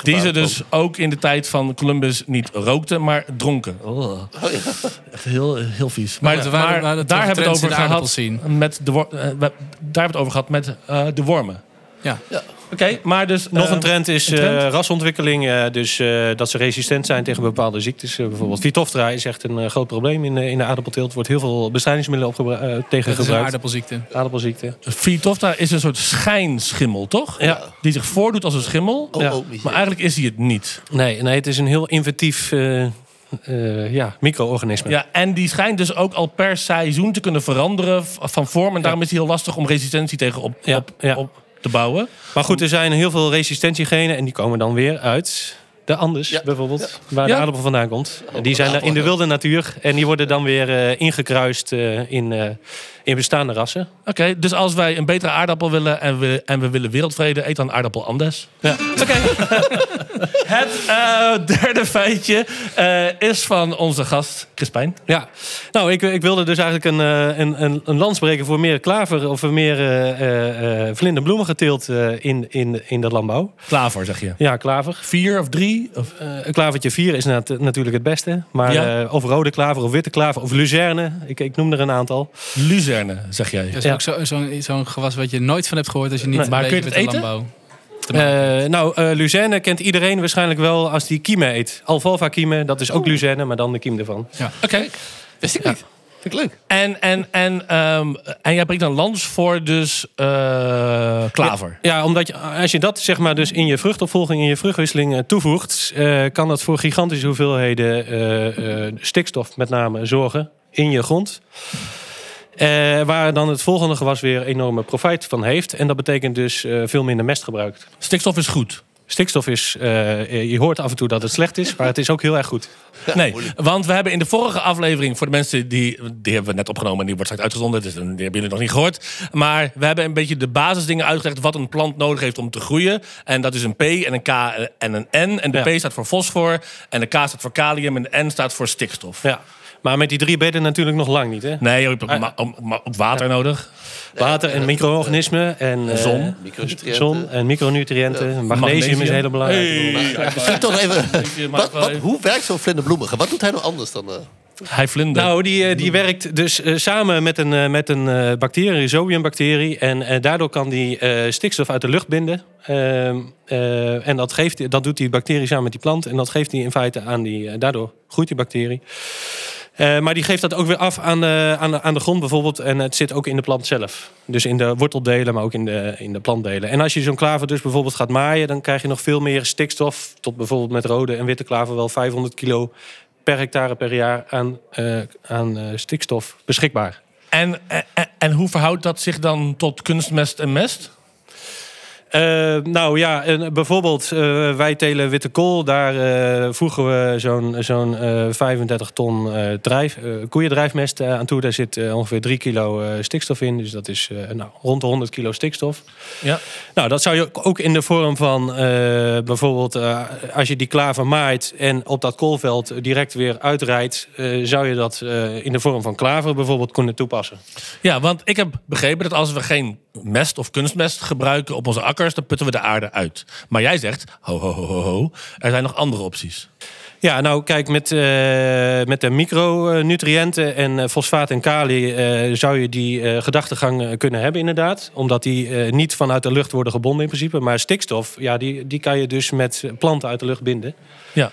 Die ze dus ook in de tijd van Columbus niet rookten, maar dronken. Oh. Oh, ja. Echt heel, heel vies. Maar daar hebben we het over gehad. Met de, daar hebben we het over gehad met eh, de wormen. Ja. Oké, maar dus... Nog eh, een trend is een trend? eh, rasontwikkeling. eh, dus eh, dat ze resistent zijn tegen bepaalde ziektes. Eh, bijvoorbeeld Vitoftra is echt een eh, groot probleem in, de- in de aardappelteelt. Er wordt heel veel bestrijdingsmiddelen eh, tegen Dat is een gebruikt. aardappelziekte. Aardappelziekte. Phytophthora is een soort schijnschimmel, toch? Ja. Die zich voordoet als een schimmel. Oh, Ja. oh, miserie. Maar eigenlijk is hij het niet. Nee, nee, het is een heel inventief eh, eh, ja, micro-organisme. Ja, en die schijnt dus ook al per seizoen te kunnen veranderen van vorm. En daarom is het heel lastig om resistentie tegen op, Ja, op, ja. op te bouwen. Maar goed, er zijn heel veel resistentiegenen en die komen dan weer uit de Andes, Ja. bijvoorbeeld, waar Ja. de aardappel vandaan komt. En die zijn er in de wilde natuur en die worden dan weer eh, ingekruist eh, in, eh, in bestaande rassen. Oké, dus als wij een betere aardappel willen en we, en we willen wereldvrede, eet dan aardappel Andes. Ja. Oké. Het eh, derde feitje eh, is van onze gast Crispijn. Ja, nou, ik, ik wilde dus eigenlijk een, eh, een, een, een lans breken voor meer klaver of meer vlinderbloemige teelt eh, in, in, in de landbouw. Klaver, zeg je. Ja, klaver. Vier of drie? Of, een klavertje 4 is nat- natuurlijk het beste. Maar Ja. of rode klaver of witte klaver of luzerne, ik, ik noem er een aantal. luzerne, zeg jij. Dat is Ja. ook zo- zo'n zo'n gewas wat je nooit van hebt gehoord als je niet Nee. Maar kun je met het eten? landbouw te maken Eh, nou, eh luzerne kent iedereen waarschijnlijk wel als die kiemen eet. Alfalfa kiemen, dat is ook luzerne, maar dan de kiem ervan. Oké. Wist ik niet. Vind ik leuk. En, en, en, ehm, en jij brengt een lans voor dus eh, klaver. Ja, omdat je, als je dat zeg maar dus in je vruchtopvolging, in je vruchtwisseling toevoegt, eh, kan dat voor gigantische hoeveelheden eh, eh, stikstof met name zorgen in je grond. Eh, waar dan het volgende gewas weer enorme profijt van heeft. En dat betekent dus eh, veel minder mest gebruikt. Stikstof is goed. Stikstof is, eh, je hoort af en toe dat het slecht is, maar het is ook heel erg goed. Nee, want we hebben in de vorige aflevering, voor de mensen die, die hebben we net opgenomen en die wordt straks uitgezonden, dus die hebben jullie nog niet gehoord. Maar we hebben een beetje de basisdingen uitgelegd wat een plant nodig heeft om te groeien. En dat is een P en een K en een N. En de Ja. P staat voor fosfor en de K staat voor kalium en de N staat voor stikstof. Ja. Maar met die drie bedden natuurlijk nog lang niet. Hè? Nee, je hebt ma- ook water nodig. Water en micro-organismen. En, eh, Zon. Zon en micronutriënten. Magnesium, is een hele belangrijke. Hey, toch even... Wat, wat, hoe werkt zo'n vlinderbloemige? Wat doet hij nou anders dan... eh, Hij vlinder. Nou, die, eh, die werkt dus eh, samen met een, eh, met een eh, bacterie, rhizobiumbacterie. En eh, daardoor kan die eh, stikstof uit de lucht binden. Ehm, eh, en dat, geeft, dat doet die bacterie samen met die plant. En dat geeft hij in feite aan die... eh, daardoor groeit die bacterie. Eh, maar die geeft dat ook weer af aan de, aan, de, aan de grond bijvoorbeeld. En het zit ook in de plant zelf. Dus in de worteldelen, maar ook in de, in de plantdelen. En als je zo'n klaver dus bijvoorbeeld gaat maaien... dan krijg je nog veel meer stikstof. Tot bijvoorbeeld met rode en witte klaver wel 500 kilo per hectare per jaar aan, eh, aan eh, stikstof beschikbaar. En, en, en hoe verhoudt dat zich dan tot kunstmest en mest? Eh, nou ja, en bijvoorbeeld eh, wij telen witte kool. Daar eh, voegen we zo'n zo'n eh, 35 ton drijf, koeiendrijfmest aan toe. Daar zit ongeveer 3 kilo stikstof in. Dus dat is nou, rond de 100 kilo stikstof. Ja. Nou, dat zou je ook in de vorm van bijvoorbeeld als je die klaver maait en op dat koolveld direct weer uitrijdt, zou je dat in de vorm van klaver bijvoorbeeld kunnen toepassen. ja, want ik heb begrepen dat als we geen mest of kunstmest gebruiken op onze akkers, dan putten we de aarde uit. Maar jij zegt, ho, ho, ho, ho, ho, er zijn nog andere opties. Ja, nou kijk, met, eh, met de micronutriënten en eh, fosfaat en kali eh, zou je die gedachtegang kunnen hebben inderdaad. Omdat die niet vanuit de lucht worden gebonden in principe. Maar stikstof, ja, die, die kan je dus met planten uit de lucht binden. Ja.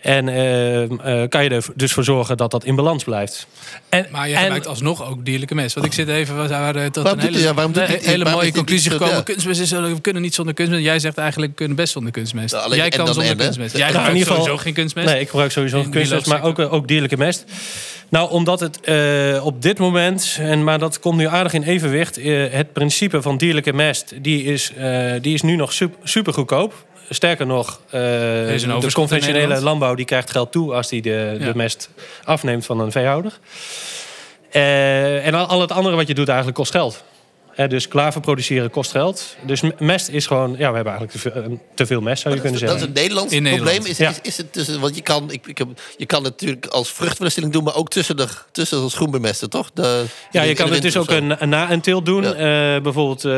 En eh, eh, kan je er dus voor zorgen dat dat in balans blijft. En, Maar je en- gebruikt alsnog ook dierlijke mest. Want ik zit even, we waren tot Waarom een hele, hij- ja, waarom doet een hij- hele waarom mooie conclusie gekomen. ja. Kunstmest is, we kunnen niet zonder kunstmest. Jij zegt eigenlijk, we kunnen best zonder kunstmest. Alleen- Jij kan dan zonder en, kunstmest. Jij in gebruikt ieder geval- sowieso geen kunstmest. Nee, ik gebruik sowieso In geen kunstmest, maar ook, eh, ook dierlijke mest. Nou, omdat het eh, op dit moment, en, maar dat komt nu aardig in evenwicht... het principe van dierlijke mest, die is, eh, die is nu nog sup- super goedkoop. Sterker nog, een de conventionele landbouw die krijgt geld toe... als die de, Ja. de mest afneemt van een veehouder. Eh, en al, al het andere wat je doet eigenlijk kost geld. Hè, dus klaver produceren kost geld. Dus mest is gewoon... Ja, we hebben eigenlijk te veel, eh, te veel mest, zou je kunnen Dat is zeggen. een Nederlands In probleem. Nederland. Is, Ja. is, is het tussen, want je kan, ik, ik heb, je kan het natuurlijk als vruchtverwisseling doen, maar ook tussen, de, tussen als groenbemesten, toch? De, Ja, je de kan het dus ook zo. een, na een teelt doen. Ja. Eh, bijvoorbeeld eh,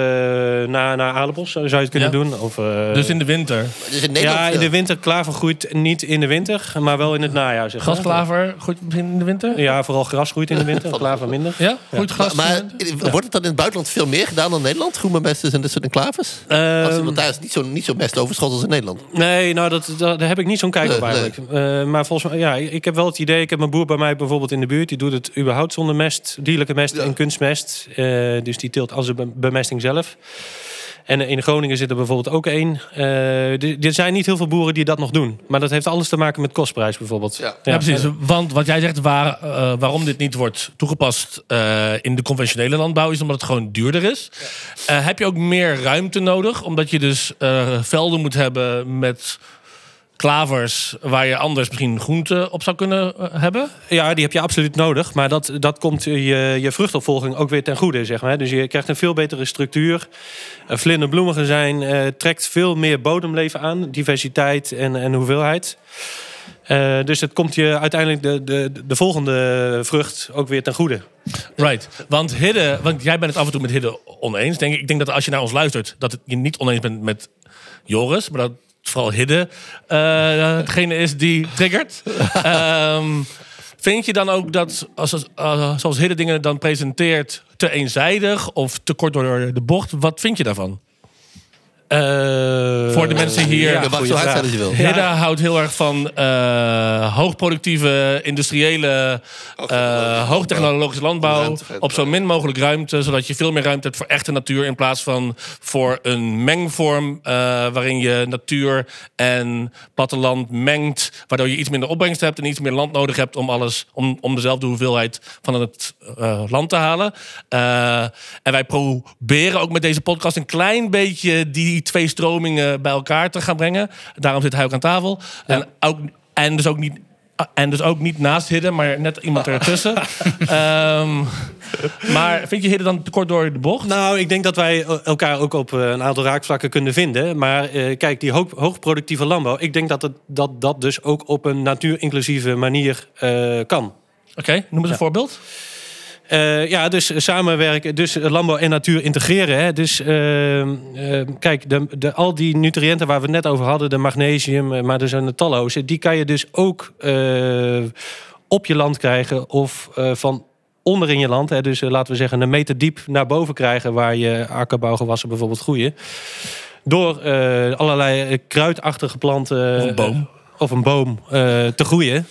na, na aardappels zou je het kunnen Ja. doen. Of, dus in de winter. Dus in Nederland, ja, in de winter klaver groeit niet in de winter, maar wel in het najaar. Zeg maar. Gasklaver groeit misschien in de winter? Ja, vooral gras groeit in de winter, klaver minder. Ja? Groeit gras Maar, in de winter? maar wordt het dan in het buitenland veel meer gedaan dan Nederland? Groenbemesten en dit soort enclaves? Als, Ehm, want daar is niet zo, niet zo mestoverschot als in Nederland. Nee, nou, dat, dat, daar heb ik niet zo'n kijk op Nee, nee. eigenlijk. Eh, maar volgens mij, ja, ik heb wel het idee... Ik heb een boer bij mij bijvoorbeeld in de buurt... die doet het überhaupt zonder mest, dierlijke mest Ja. en kunstmest. Eh, dus die teelt als de bemesting zelf. En in Groningen zit er bijvoorbeeld ook één. Eh, er er zijn niet heel veel boeren die dat nog doen. Maar dat heeft alles te maken met kostprijs bijvoorbeeld. Ja. Ja, precies. Want wat jij zegt, waar, eh, waarom dit niet wordt toegepast eh, in de conventionele landbouw, is omdat het gewoon duurder is. Eh, heb je ook meer ruimte nodig, omdat je dus eh, velden moet hebben met klavers waar je anders misschien groente op zou kunnen eh, hebben? Ja, die heb je absoluut nodig. Maar dat, dat komt je, je vruchtopvolging ook weer ten goede, zeg maar. Dus je krijgt een veel betere structuur. Uh, vlinderbloemige zijn eh, trekt veel meer bodemleven aan. Diversiteit en, en hoeveelheid. Eh, dus het komt je uiteindelijk de, de, de volgende vrucht ook weer ten goede. Right. Want Hidde, want jij bent het af en toe met Hidde oneens. Denk ik. ik denk dat als je naar ons luistert, dat je niet oneens bent met Joris, maar dat vooral Hidde eh, degene is die triggert. Ehm, vind je dan ook dat, als, uh, zoals Hidde dingen dan presenteert, te eenzijdig of te kort door de bocht? Wat vind je daarvan? Uh, Voor de mensen hier. Ja, mag zo hard zijn als je wil. Houdt heel erg van uh, hoogproductieve, industriële, uh, hoogtechnologische landbouw. Op zo min mogelijk ruimte, zodat je veel meer ruimte hebt voor echte natuur. In plaats van voor een mengvorm uh, waarin je natuur en platteland mengt. Waardoor je iets minder opbrengst hebt en iets meer land nodig hebt om alles, om, om dezelfde hoeveelheid van het uh, land te halen. Uh, en wij proberen ook met deze podcast een klein beetje die twee stromingen bij elkaar te gaan brengen. Daarom zit hij ook aan tafel. Ja. En, ook, en, dus ook niet, en dus ook niet naast Hidden, maar net iemand ertussen. um, maar vind je Hidden dan te kort door de bocht? Nou, ik denk dat wij elkaar ook op een aantal raakvlakken kunnen vinden. Maar uh, kijk, die hoog, hoogproductieve landbouw... ik denk dat, het, dat dat dus ook op een natuurinclusieve manier uh, kan. Oké, okay, noem eens ja. een voorbeeld. Eh, ja, dus samenwerken, dus landbouw en natuur integreren. Hè. Dus eh, eh, kijk, de, de, al die nutriënten waar we het net over hadden, de magnesium, maar er zijn de talloze, die kan je dus ook op je land krijgen of van onder in je land. Hè. Dus laten we zeggen een meter diep naar boven krijgen waar je akkerbouwgewassen bijvoorbeeld groeien. Door allerlei kruidachtige planten. Of een boom. of een boom te groeien.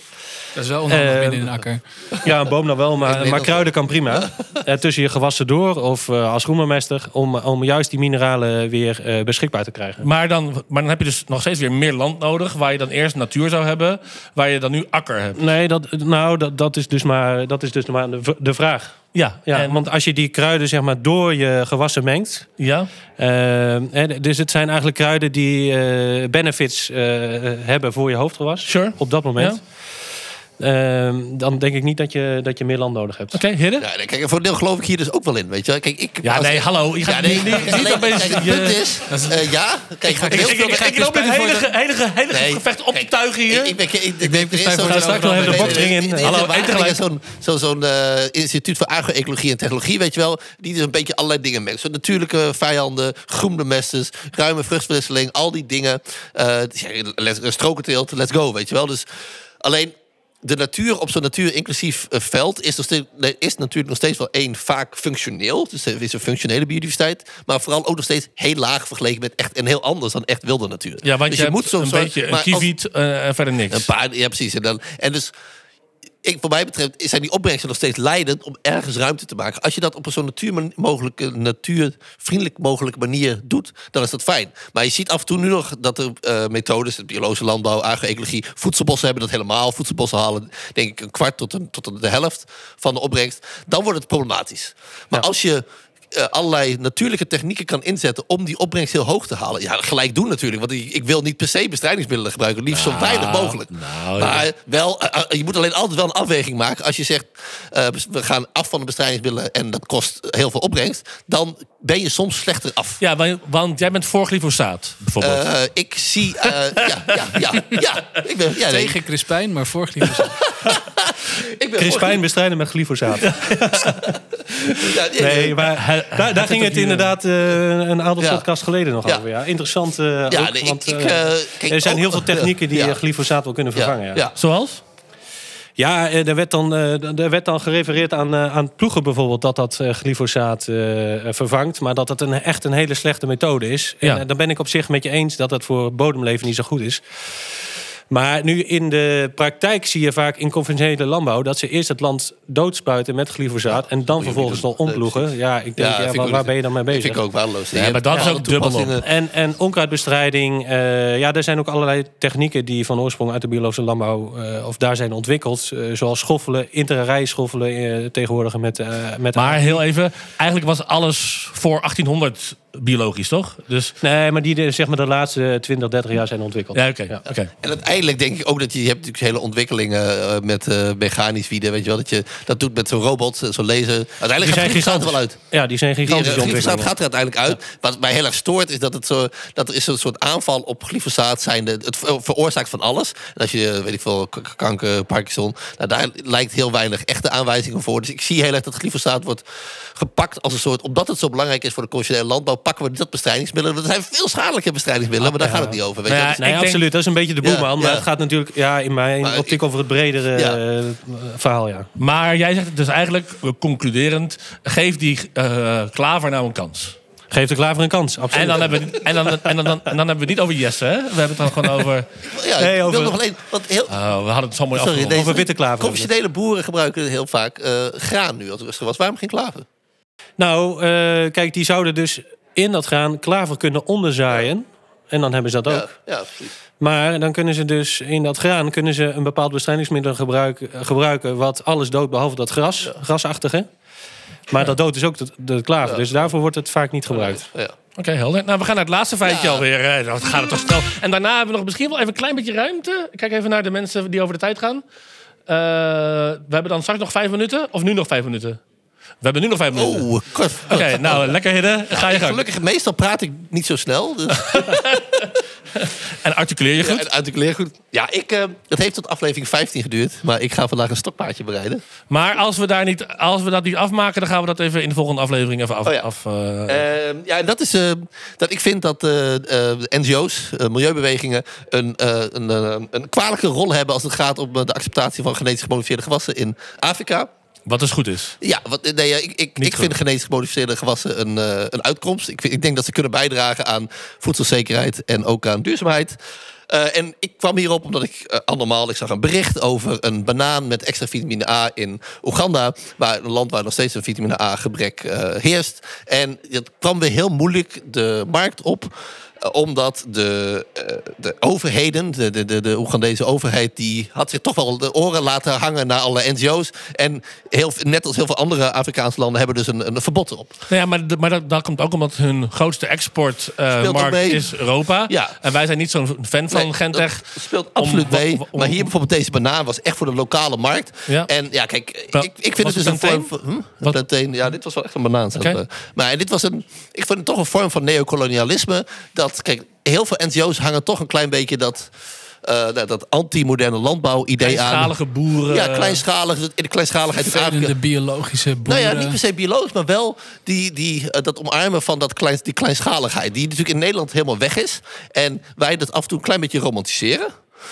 Dat is wel onhandig Eh, binnen in een akker. Ja, een boom dan wel, maar, maar kruiden kan prima. Eh, tussen je gewassen door of eh, als groenbemester. Om, om juist die mineralen weer eh, beschikbaar te krijgen. Maar dan, maar dan heb je dus nog steeds weer meer land nodig. Waar je dan eerst natuur zou hebben. Waar je dan nu akker hebt. Nee, dat, nou, dat, dat is dus maar, dat is dus maar de, de vraag. Ja, Ja, en, Want als je die kruiden zeg maar, door je gewassen mengt. ja? eh, hè, dus het zijn eigenlijk kruiden die eh, benefits eh, hebben voor je hoofdgewas. Sure. Op dat moment. Eh, dan denk ik niet dat je, dat je meer land nodig hebt. Oké, Hidde? Ja, nee, kijk, voor een deel geloof ik hier dus ook wel in, weet je. wel. Kijk, ik, Ja, nee, hallo. Je gaat Ja, nee, niet, niet, opeens kijk, het punt is, eh, ja, kijk, ga- Ik, heel ik, veel- ik, ik, loop met Crispijn heilige, heilige, heilige Nee, gevechten op te tuigen hier. Ik, ik, ik, ik, ik, neem straks nog even de nee, in. Hallo, één tegelijk. Zo'n zo'n eh, instituut voor agro-ecologie en technologie, weet je wel. Die dus een beetje allerlei dingen mengt. Zo natuurlijke vijanden, groenbemesters, ruime vruchtwisseling, al die dingen. eh ja, let's- strokenteelt, let's go, weet je wel. Dus alleen de natuur op zo'n natuur inclusief eh, veld is, nog steeds, nee, is natuurlijk nog steeds wel één vaak functioneel. Dus er is een functionele biodiversiteit. Maar vooral ook nog steeds heel laag vergeleken met echt en heel anders dan echt wilde natuur. Ja, want dus je, hebt zo'n een soort- beetje een kieviet eh, en verder niks. een paar, ja precies. En, dan, en dus, ik, voor mij betreft, zijn die opbrengsten nog steeds leidend om ergens ruimte te maken. Als je dat op een zo natuur mogelijke, natuurvriendelijk mogelijke manier doet, dan is dat fijn. Maar je ziet af en toe nu nog dat er eh, methodes, het biologische landbouw, agro-ecologie, voedselbossen hebben dat helemaal. Voedselbossen halen, denk ik, een kwart tot, een, tot de helft van de opbrengst. Dan wordt het problematisch. Maar als je eh, allerlei natuurlijke technieken kan inzetten om die opbrengst heel hoog te halen. Ja, gelijk doen natuurlijk. Want ik, ik wil niet per se bestrijdingsmiddelen gebruiken. Liefst zo weinig mogelijk. nou, maar wel, eh, eh, je moet alleen altijd wel een afweging maken. Als je zegt, we gaan af van de bestrijdingsmiddelen en dat kost heel veel opbrengst. Dan ben je soms slechter af. Ja, want, jij bent voor glyfosaat, bijvoorbeeld. Eh, ik zie, eh, ja, ja, ja, ja. Ik ben, ja, nee, Tegen Crispijn, maar voor glyfosaat. ik ben Crispijn bestrijden met glyfosaat. Nee, maar daar, daar ging het inderdaad eh, een aantal Ja. podcasts geleden nog Ja. over. Ja. Interessant. eh, Ja, ook, nee, ik- want, ik, eh, eh, kijk, er zijn ook- heel veel technieken die Ja. glyfosaat wel kunnen vervangen. Ja, ja, ja. Zoals? Ja, eh, er werd dan, eh, er werd dan gerefereerd aan, eh, aan ploegen bijvoorbeeld dat dat glyfosaat vervangt. Maar dat het een, echt een hele slechte methode is. Ja. En eh, dan ben ik op zich met je eens dat het voor bodemleven niet zo goed is. Maar nu in de praktijk zie je vaak in conventionele landbouw dat ze eerst het land doodspuiten met glyfosaat en dan vervolgens nog omploegen. Ja, ik denk, ja, waar, ben je dan mee Dat bezig? vind ik ook waardeloos. Ja, maar dat is ook dubbelop. toepassingen. En, en onkruidbestrijding. eh, ja, er zijn ook allerlei technieken die van oorsprong uit de biologische landbouw eh, of daar zijn ontwikkeld. eh, zoals schoffelen, interrij schoffelen tegenwoordig met, eh met Maar heel even, eigenlijk was alles voor 1800 biologisch, toch? Dus, Nee, maar die de, zeg maar de laatste 20, 30 jaar zijn ontwikkeld. ja, oké. Ja. En uiteindelijk denk ik ook dat je, je hebt natuurlijk hele ontwikkelingen eh, met eh, mechanisch wieden, weet je wel, dat je dat doet met zo'n robot, eh, zo'n laser. Uiteindelijk Die gaat zijn het er wel gigantisch. uit. Ja, die zijn eh, glyfosaat ontwikkelingen. gaat er uiteindelijk uit. Wat mij heel erg stoort is dat, het zo, dat er is een soort aanval op glyfosaat zijnde. Het ver- veroorzaakt van alles. En als je, weet ik veel, kanker, Parkinson. Nou, daar lijkt heel weinig echte aanwijzingen voor. Dus ik zie heel erg dat glyfosaat wordt gepakt als een soort... Omdat het zo belangrijk is voor de conventionele landbouw... pakken we dat bestrijdingsmiddelen. Dat zijn veel schadelijke bestrijdingsmiddelen. Maar daar gaat het niet over. Weet Nou je? Dus- Nee, absoluut. Dat is een beetje de boeman. Ja, Maar ja. het gaat natuurlijk ja, in mijn Maar optiek ik- over het bredere Ja. eh, verhaal. Ja. Maar jij zegt dus eigenlijk, eh, concluderend, geef die eh, klaver nou een kans. Geef de klaver een kans. Absoluut. En dan hebben we, het- en dan, en dan, en dan hebben we het niet over Jesse, hè? We hebben het dan gewoon over... ja, Nee, ik over- wil nog alleen... Want heel, Oh, we hadden het zo mooi Sorry, Over witte klaver. Conventionele boeren gebruiken heel vaak eh, graan nu als rustig was. Waarom geen klaver? Nou, eh, kijk, die zouden dus in dat graan klaver kunnen onderzaaien. En dan hebben ze dat ook. Ja, ja, precies. Maar dan kunnen ze dus in dat graan kunnen ze een bepaald bestrijdingsmiddel gebruiken, eh, gebruiken wat alles doodt behalve dat gras, grasachtige. Maar dat doodt dus ook de, de klaver. Dus daarvoor wordt het vaak niet gebruikt. Ja. Oké, helder. Nou, we gaan naar het laatste feitje Ja. alweer. Dan gaat het toch snel. En daarna hebben we nog misschien wel even een klein beetje ruimte. Ik Kijk even naar de mensen die over de tijd gaan. Eh, we hebben dan straks nog vijf minuten. Of nu nog vijf minuten? We hebben nu nog vijf minuten. Oh, kort. Oké, nou, lekker hidden. Ga je gang. Gelukkig, meestal praat ik niet zo snel. Dus. En articuleer je Ja, goed. en articuleer goed. Ja, ik, eh, het heeft tot aflevering 15 geduurd. Maar ik ga vandaag een stokpaardje bereiden. Maar als we, daar niet, als we dat niet afmaken, dan gaan we dat even in de volgende aflevering even af. Oh ja. af eh, Ehm, ja, en dat is uh, dat ik vind dat uh, uh, NGO's, milieubewegingen, een, een, een kwalijke rol hebben als het gaat om de acceptatie van genetisch gemodificeerde gewassen in Afrika. Wat dus goed is. Ja, wat, nee, ik, ik, ik vind genetisch gemodificeerde gewassen een, uh, een uitkomst. Ik, vind, ik denk dat ze kunnen bijdragen aan voedselzekerheid en ook aan duurzaamheid. Uh, en ik kwam hierop omdat ik uh, andermaal, ik zag een bericht over een banaan met extra vitamine A in Oeganda. Waar een land waar nog steeds een vitamine A gebrek uh, heerst. En het kwam weer heel moeilijk de markt op omdat de, uh, de overheden, de, de, de, de Oegandese overheid, die had zich toch wel de oren laten hangen naar alle NGO's. En heel, net als heel veel andere Afrikaanse landen hebben dus een, een verbod erop. Nou ja, maar, maar dat, dat, komt ook omdat hun grootste exportmarkt uh, is Europa. Ja. En wij zijn niet zo'n fan van Nee, Gentech. dat speelt absoluut Om- mee. om- om- maar hier bijvoorbeeld deze banaan was echt voor de lokale markt. Ja. En ja, kijk, ik, ik vind het dus een vorm van... Hm? Wat? plantain, ja, dit was wel echt een banaan. Uh, Maar dit was een... Ik vind het toch een vorm van neocolonialisme. Dat, kijk, heel veel NGO's hangen toch een klein beetje dat... eh, nou, dat anti-moderne landbouw-idee aan. Kleinschalige boeren. Ja, kleinschalig, in de kleinschaligheid in Afrika. Vervelende biologische Nou boeren. ja, niet per se biologisch, maar wel die, die, eh, dat omarmen van dat klein, die kleinschaligheid. Die natuurlijk in Nederland helemaal weg is. En wij dat af en toe een klein beetje romantiseren.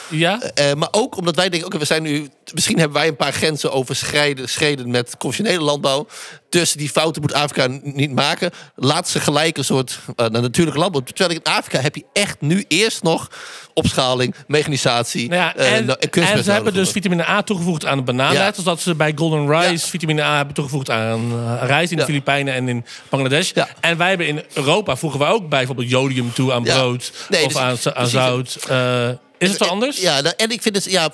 Ja? Eh, maar ook omdat wij denken, oké, we zijn nu. Misschien hebben wij een paar grenzen overschreden schreden met conventionele landbouw. Dus die fouten moet Afrika niet maken. Laat ze gelijk een soort uh, natuurlijke landbouw. Terwijl in Afrika heb je echt nu eerst nog opschaling, mechanisatie. Nou ja, eh, en, en ze hebben nodig dus vitamine A toegevoegd aan de banaan. Ja. Net als dat ze bij Golden Rice Ja. vitamine A hebben toegevoegd aan eh, rijst in de. Filipijnen en in Bangladesh. En wij hebben in Europa voegen we ook bij bijvoorbeeld jodium toe aan brood Nee, of dus- aan, aan precies. zout. Is het En- anders? Ja, nou, en ik vind het, ja,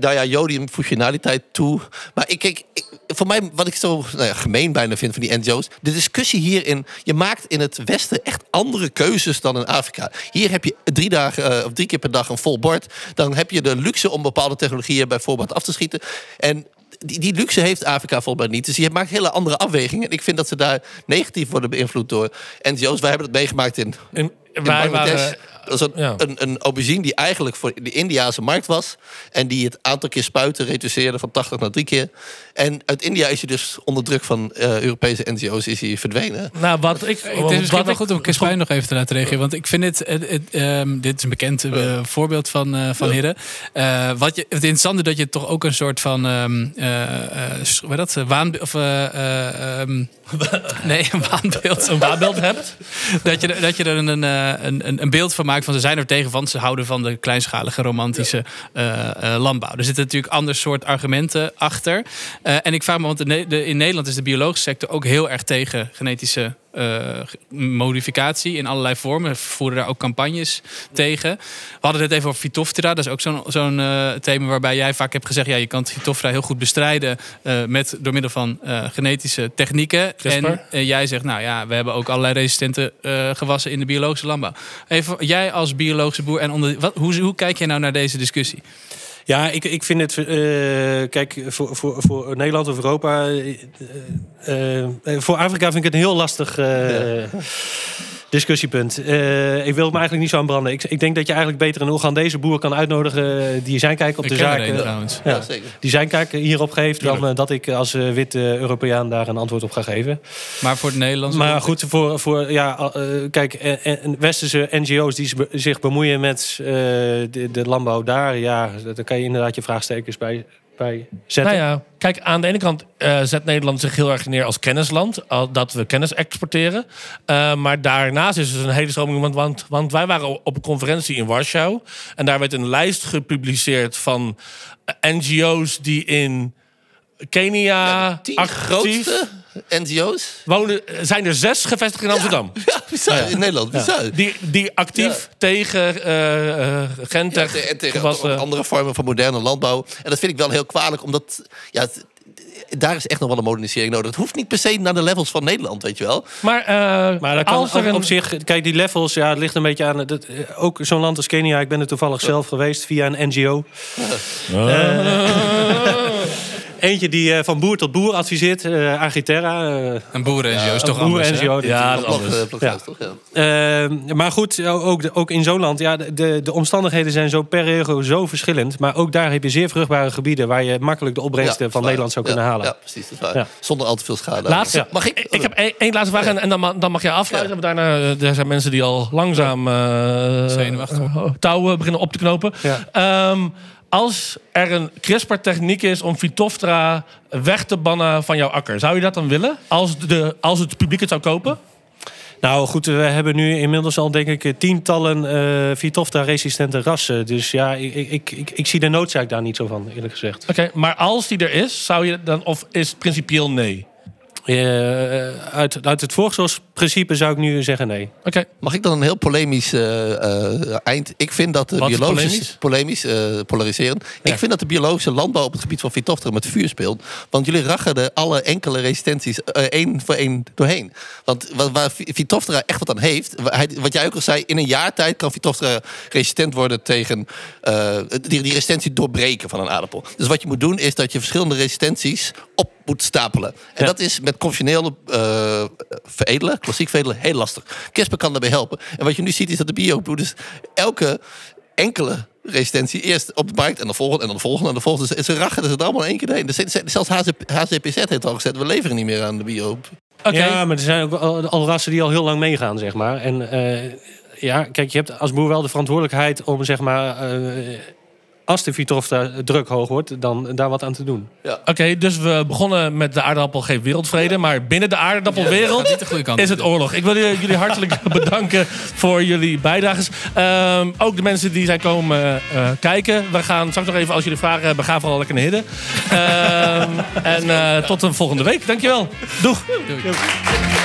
nou ja, jodium functionaliteit toe. Maar ik, ik, ik- voor mij, wat ik zo nou ja, gemeen bijna vind van die NGO's, de discussie hierin, je maakt in het Westen echt andere keuzes dan in Afrika. Hier heb je drie dagen eh, of drie keer per dag een vol bord. Dan heb je de luxe om bepaalde technologieën bijvoorbeeld af te schieten. En die, die luxe heeft Afrika volgens mij niet. Dus je maakt hele andere afwegingen. En ik vind dat ze daar negatief worden beïnvloed door NGO's. Wij hebben het meegemaakt in in wij Bangladesh. waren, Dat was een, ja. een, een aubergine die eigenlijk voor de Indiase markt was. En die het aantal keer spuiten reduceerde van 80 naar 3 keer. En uit India is hij dus onder druk van eh, Europese NGO's is hij verdwenen. nou, wat ik, Het is misschien wat wel goed om Caspijn nog even te laten reageren. Want ik vind het, het, het, ehm, dit is een bekend eh, voorbeeld van, eh van Ja. Hidde. Eh, wat je, het interessante dat je toch ook een soort van, ehm eh, eh, s- hoe heet dat, waanbeeld, of eh, eh, ehm, nee, een waanbeeld. een waarbeeld hebt. dat je, er- dat je er een, een, eh, een, een- een beeld van maakt van ze zijn er tegen, want ze houden van de kleinschalige romantische eh, eh, landbouw. Er zitten natuurlijk ander soort argumenten achter. Eh, en ik vraag me, want de- in Nederland is de biologische sector ook heel erg tegen genetische eh, modificatie in allerlei vormen. We voeren daar ook campagnes tegen. We hadden het even over Phytophthora. Dat is ook zo'n zo'n eh, thema waarbij jij vaak hebt gezegd... ja, je kan Phytophthora heel goed bestrijden eh, met, door middel van genetische technieken. CRISPR. En jij zegt, nou ja, we hebben ook allerlei resistente gewassen in de biologische landbouw. Even, jij als biologische boer, en onder, wat, hoe, hoe kijk jij nou naar deze discussie? Ja, ik, ik vind het. eh, kijk, voor, voor, voor Nederland of Europa. eh, eh, voor Afrika vind ik het een heel lastig eh, discussiepunt. Eh, ik wil me eigenlijk niet zo aan branden. Ik, ik denk dat je eigenlijk beter een Oegandese boer kan uitnodigen. eh, die zijn kijk op Ik de zaak. een eh, trouwens. Ja, ja, zeker. die zijn kijk hierop geeft. Dan Tuurlijk. dat ik als witte Europeaan daar een antwoord op ga geven. Maar voor het Nederlands... Maar goed, voor, voor ja, eh, kijk, eh, westerse NGO's die zich bemoeien met eh, de, de landbouw daar, ja, daar kan je inderdaad je vraagtekens bij, bij zetten. Nou ja, kijk, aan de ene kant eh, zet Nederland zich heel erg neer als kennisland. al- Dat we kennis exporteren. Eh, maar daarnaast is er een hele stroming. Want, want, want wij waren op een conferentie in Warschau. En daar werd een lijst gepubliceerd van eh, NGO's die in Kenia De tien actief grootste NGO's. wonen. Er zijn er zes gevestigd in Amsterdam. Ja, bizar. In Nederland, bizar. Die, die actief tegen eh eh Gentech en tegen gewassen- andere vormen van moderne landbouw. En dat vind ik wel heel kwalijk, omdat ja, daar is echt nog wel een modernisering nodig. Het hoeft niet per se naar de levels van Nederland, weet je wel. Maar, eh, Maar dat kan als er op, een, op zich, kijk, die levels, ja, het ligt een beetje aan. Dat, eh, ook zo'n land als Kenia, ik ben er toevallig zelf geweest via een NGO. Eentje die eh, van boer tot boer adviseert, eh Agiterra. eh, Een boeren-NGO is toch een anders, die- Ja, dat is toch? Ja. Maar goed, ook, ook in zo'n land, ja, de, de, de omstandigheden zijn zo per regio zo verschillend. Maar ook daar heb je zeer vruchtbare gebieden waar je makkelijk de opbrengsten Ja, van. Nederland zou kunnen Ja, halen. Ja, precies. Dat is waar. Ja. Zonder al te veel schade. Laatste. Ja. Mag ik? Ik, ik heb één, laatste vraag en, en dan, dan mag jij afsluiten. Daarna er zijn mensen die al langzaam Zenuwachtig touwen beginnen op te knopen. Ja. Ehm, als er een CRISPR-techniek is om Phytophthora weg te bannen van jouw akker, zou je dat dan willen? Als, de, als het publiek het zou kopen? Nou goed, we hebben nu inmiddels al denk ik tientallen eh Phytophthora-resistente rassen. Dus ja, ik, ik, ik, ik zie de noodzaak daar niet zo van, eerlijk gezegd. Oké, maar als die er is, zou je dan, of is het principieel nee? Eh, uit, uit het voorzorgsprincipe zou ik nu zeggen nee. Oké, Mag ik dan een heel polemisch eh, eh, eind? Ik vind dat de Wat is biologische... polemisch? eh, polariserend. Ik vind dat de biologische landbouw op het gebied van Phytophthora met vuur speelt. Want jullie raggerden alle enkele resistenties eh, één voor één doorheen. Want wa- waar Phytophthora echt wat aan heeft... Wat jij ook al zei, in een jaar tijd kan Phytophthora resistent worden tegen... eh, die, die resistentie doorbreken van een aardappel. Dus wat je moet doen is dat je verschillende resistenties op moet stapelen. En Ja. dat is met conventionele eh, veredelen, klassiek veredelen, heel lastig. CRISPR kan daarbij helpen. En wat je nu ziet is dat de biobroeders elke enkele resistentie eerst op de markt en de volgende en dan de volgende en de volgende. Dus ze rachen het allemaal in één keer heen. Dus zelfs HCP, HCPZ heeft al gezegd, we leveren niet meer aan de bio. Ja, maar er zijn ook al, al rassen die al heel lang meegaan, zeg maar. En eh, ja, kijk, je hebt als boer wel de verantwoordelijkheid om, zeg maar... eh, als de Phytophthora druk hoog wordt, dan daar wat aan te doen. Oké, dus we begonnen met de aardappel geeft wereldvrede. Maar binnen de aardappelwereld Gaat niet de goede kant is het oorlog. Ik wil jullie hartelijk bedanken voor jullie bijdrages. Ehm, ook de mensen die zijn komen eh, kijken. We gaan straks nog even, als jullie vragen hebben, ga vooral lekker naar hidden. Ehm, en eh, tot een volgende week. Dankjewel. Doeg. Doei.